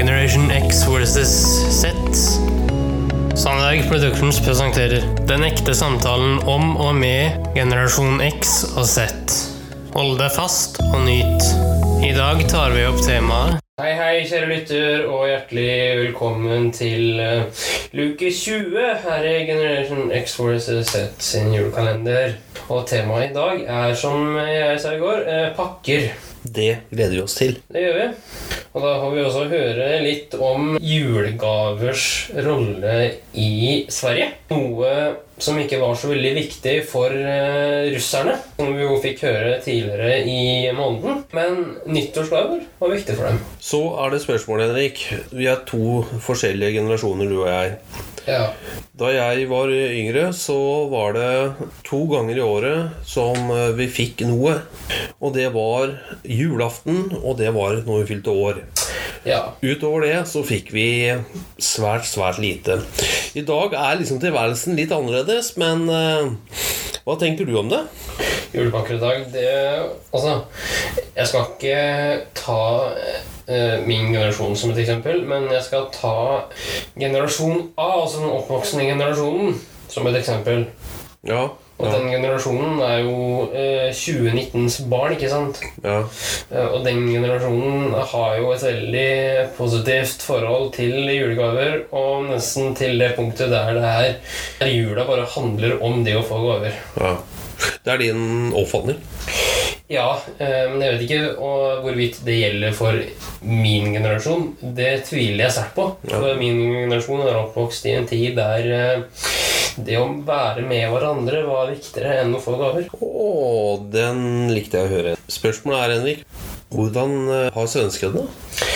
Generation X versus Z. Sandberg Productions presenterer Den ekte samtalen om og med generasjon X og Z. Hold deg fast og nyt. I dag tar vi opp temaet Hei, hei, kjære lytter, og hjertelig velkommen til uh, luke 20 her i Generation X Forces Z sin julekalender. Og temaet i dag er, som jeg sa i går, uh, pakker. Det gleder vi oss til. Det gjør vi. Og da får vi også høre litt om julegavers rolle i Sverige. Noe som ikke var så veldig viktig for uh, russerne, som vi jo fikk høre tidligere i måneden. Men nyttårsgaver var viktig for dem. Så er det spørsmålet, Henrik. Vi er to forskjellige generasjoner, du og jeg. Ja. Da jeg var yngre, så var det to ganger i året som eh, vi fikk noe. Og det var julaften, og det var når vi fylte år. ja. Utover det så fikk vi svært, svært lite. I dag er liksom tilværelsen litt annerledes, men uh, hva tenker du om det? Julepakker i dag, det Altså, jeg skal ikke ta min generasjon som et eksempel, men jeg skal ta generasjon A, altså den oppvoksende generasjonen, som et eksempel. Ja, Og ja, den generasjonen er jo eh, 2019s barn, ikke sant? ja. Eh, Og den generasjonen har jo et veldig positivt forhold til julegaver, og nesten til det punktet der det er der jula bare handler om det å få gaver. ja. Det er din oppfatning. Ja, eh, men jeg vet ikke hvorvidt det gjelder for min generasjon. Det tviler jeg sterkt på. For min generasjon er oppvokst i en tid der eh, det å være med hverandre var viktigere enn å få gaver. Å, den likte jeg å høre. Spørsmålet er, Henrik, hvordan eh, har svenskene det?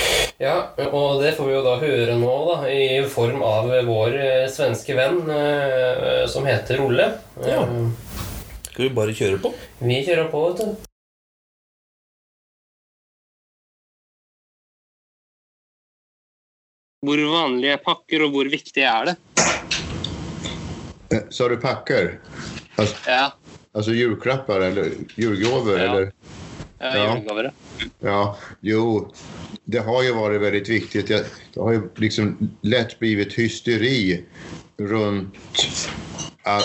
Ja, og det får vi jo da høre nå, da, i form av vår svenske venn som heter Olle. Ja. Skal vi bare kjøre på? Vi kjører på, vet du. Hvor vanlige er pakker, og hvor viktig er det? Eh, Sa du pakker? Altså, Ja, altså julklappar eller julegaver? Ja. Eller? ja. Ja. Ja, jo, det har ju varit väldigt viktigt. Det har ju liksom lätt blivit hysteri rundt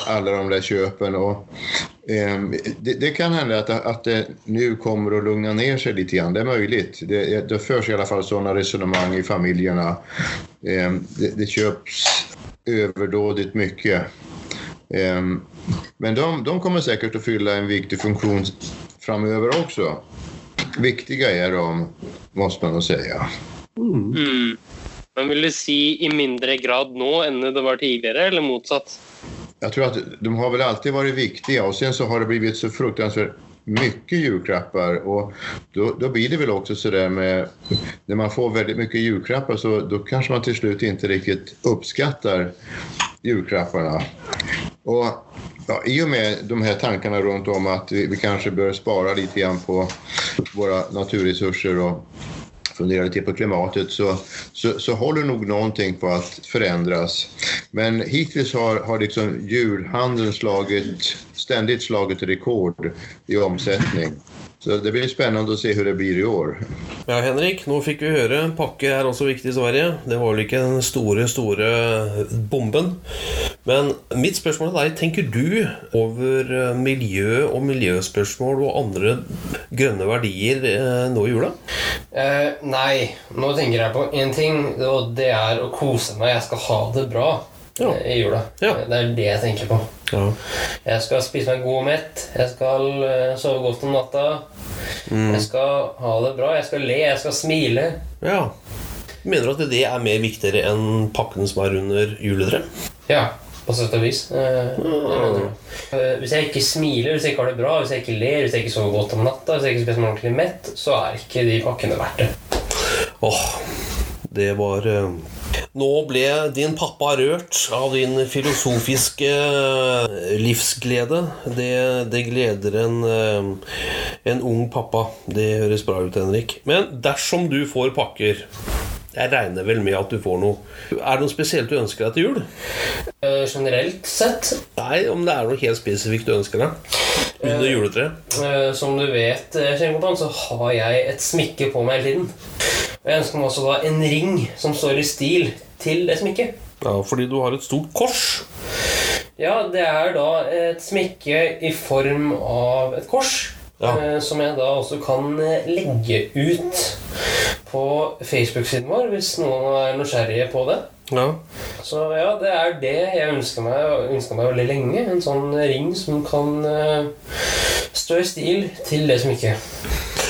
alle de där köpen. Och, det, det kan hende att, att det nu kommer att lugna ner sig lite grann. Det är möjligt. Det, det förs i alla fall sådana resonemang i familjerna. Ehm, det, det köps överdådigt mycket. Ehm, Men de, de kommer säkert att fylla en viktig funktion framöver också. Viktiga är de, måste man nog säga. Mm. Men vil du si i mindre grad nå enn det var tidligere, eller motsatt? Jag tror att de har väl alltid varit viktiga och sen så har det blivit så fruktansvärt mycket julklappar och då, då blir det väl också så där med när man får väldigt mycket julklappar så då kanske man till slut inte riktigt uppskattar julklapparna. Och ja, i och med de här tankarna runt om att vi, vi kanske bör spara lite grann på våra naturresurser och fundera lite på klimatet så, så, så håller nog någonting på att förändras. Men hittills har, har liksom julhandeln slagit, ständigt slagit rekord i omsättning. Så det blir spennende å se hvordan det blir i år. Ja, Henrik, nå fikk vi høre Pakke er også viktig i Sverige. Det var vel ikke den store, store bomben. Men mitt spørsmål til deg, tenker du over eh, miljø og miljøspørsmål og andre grønne verdier eh, nå i jula? Eh, nei, nå tenker jeg på én ting, og det er å kose meg. Jeg skal ha det bra Ja. eh, i jula. Ja. Det er det jeg tenker på. Ja. Jeg skal spise meg god og mett. Jeg skal eh, sove godt om natta. Mm. Jeg skal ha det bra. Jeg skal le. Jeg skal smile. ja. Mener du at det er mer viktigere enn pakken som er under juletreet? Ja, på sett og vis. Eh, hvis jeg ikke smiler, hvis jeg ikke har det bra, hvis jeg ikke ler, hvis jeg ikke sover godt om natta, hvis jeg ikke spiser meg ordentlig mett, så er ikke de pakkene verdt det. Åh, det var eh, Nå ble din pappa rørt av din filosofiske eh, livsglede. Det, det gleder en, eh, en ung pappa. Det høres bra ut, Henrik. Men dersom du får pakker Jeg regner vel med at du får noe. Er det noe spesielt du ønsker deg til jul? Uh, generelt sett, Nei, om det er noe helt spesifikt du ønsker deg under juletreet. Uh, som du vet, Kjell så har jeg et smykke på meg hele tiden. Jeg ønsker meg også da en ring som står i stil til det smykket. Ja, fordi du har et stort kors. Ja, det er da et smykke i form av et kors. Ja. eh, Som jeg da også kan eh, legge ut på Facebook-siden vår hvis noen er nysgjerrige på det. Ja. Så ja, det er det jeg ønsker meg, ønsker meg veldig lenge. En sånn ring som kan eh, stå i stil til det smykket.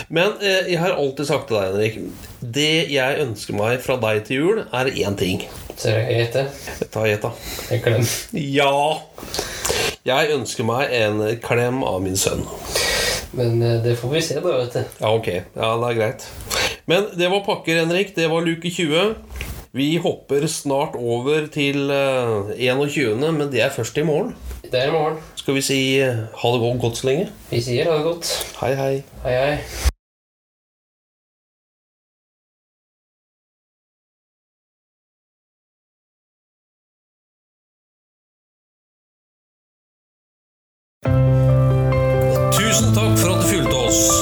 Men eh, jeg har alltid sagt til deg, Henrik Det jeg ønsker meg fra deg til jul, er én ting. Ser du gjette? Ta gjett, da. En klem. Ja! Jeg ønsker meg en klem av min sønn. Men eh, det får vi se, da, vet du. Ja, ok. Ja, det er greit. Men det var pakker, Henrik. Det var luke 20. Vi hopper snart over til eh, 21., men det er først i morgen. Det er i morgen. Skal vi si eh, ha det godt så lenge? Vi sier ha det godt. Hei, hei. Hei, hei. At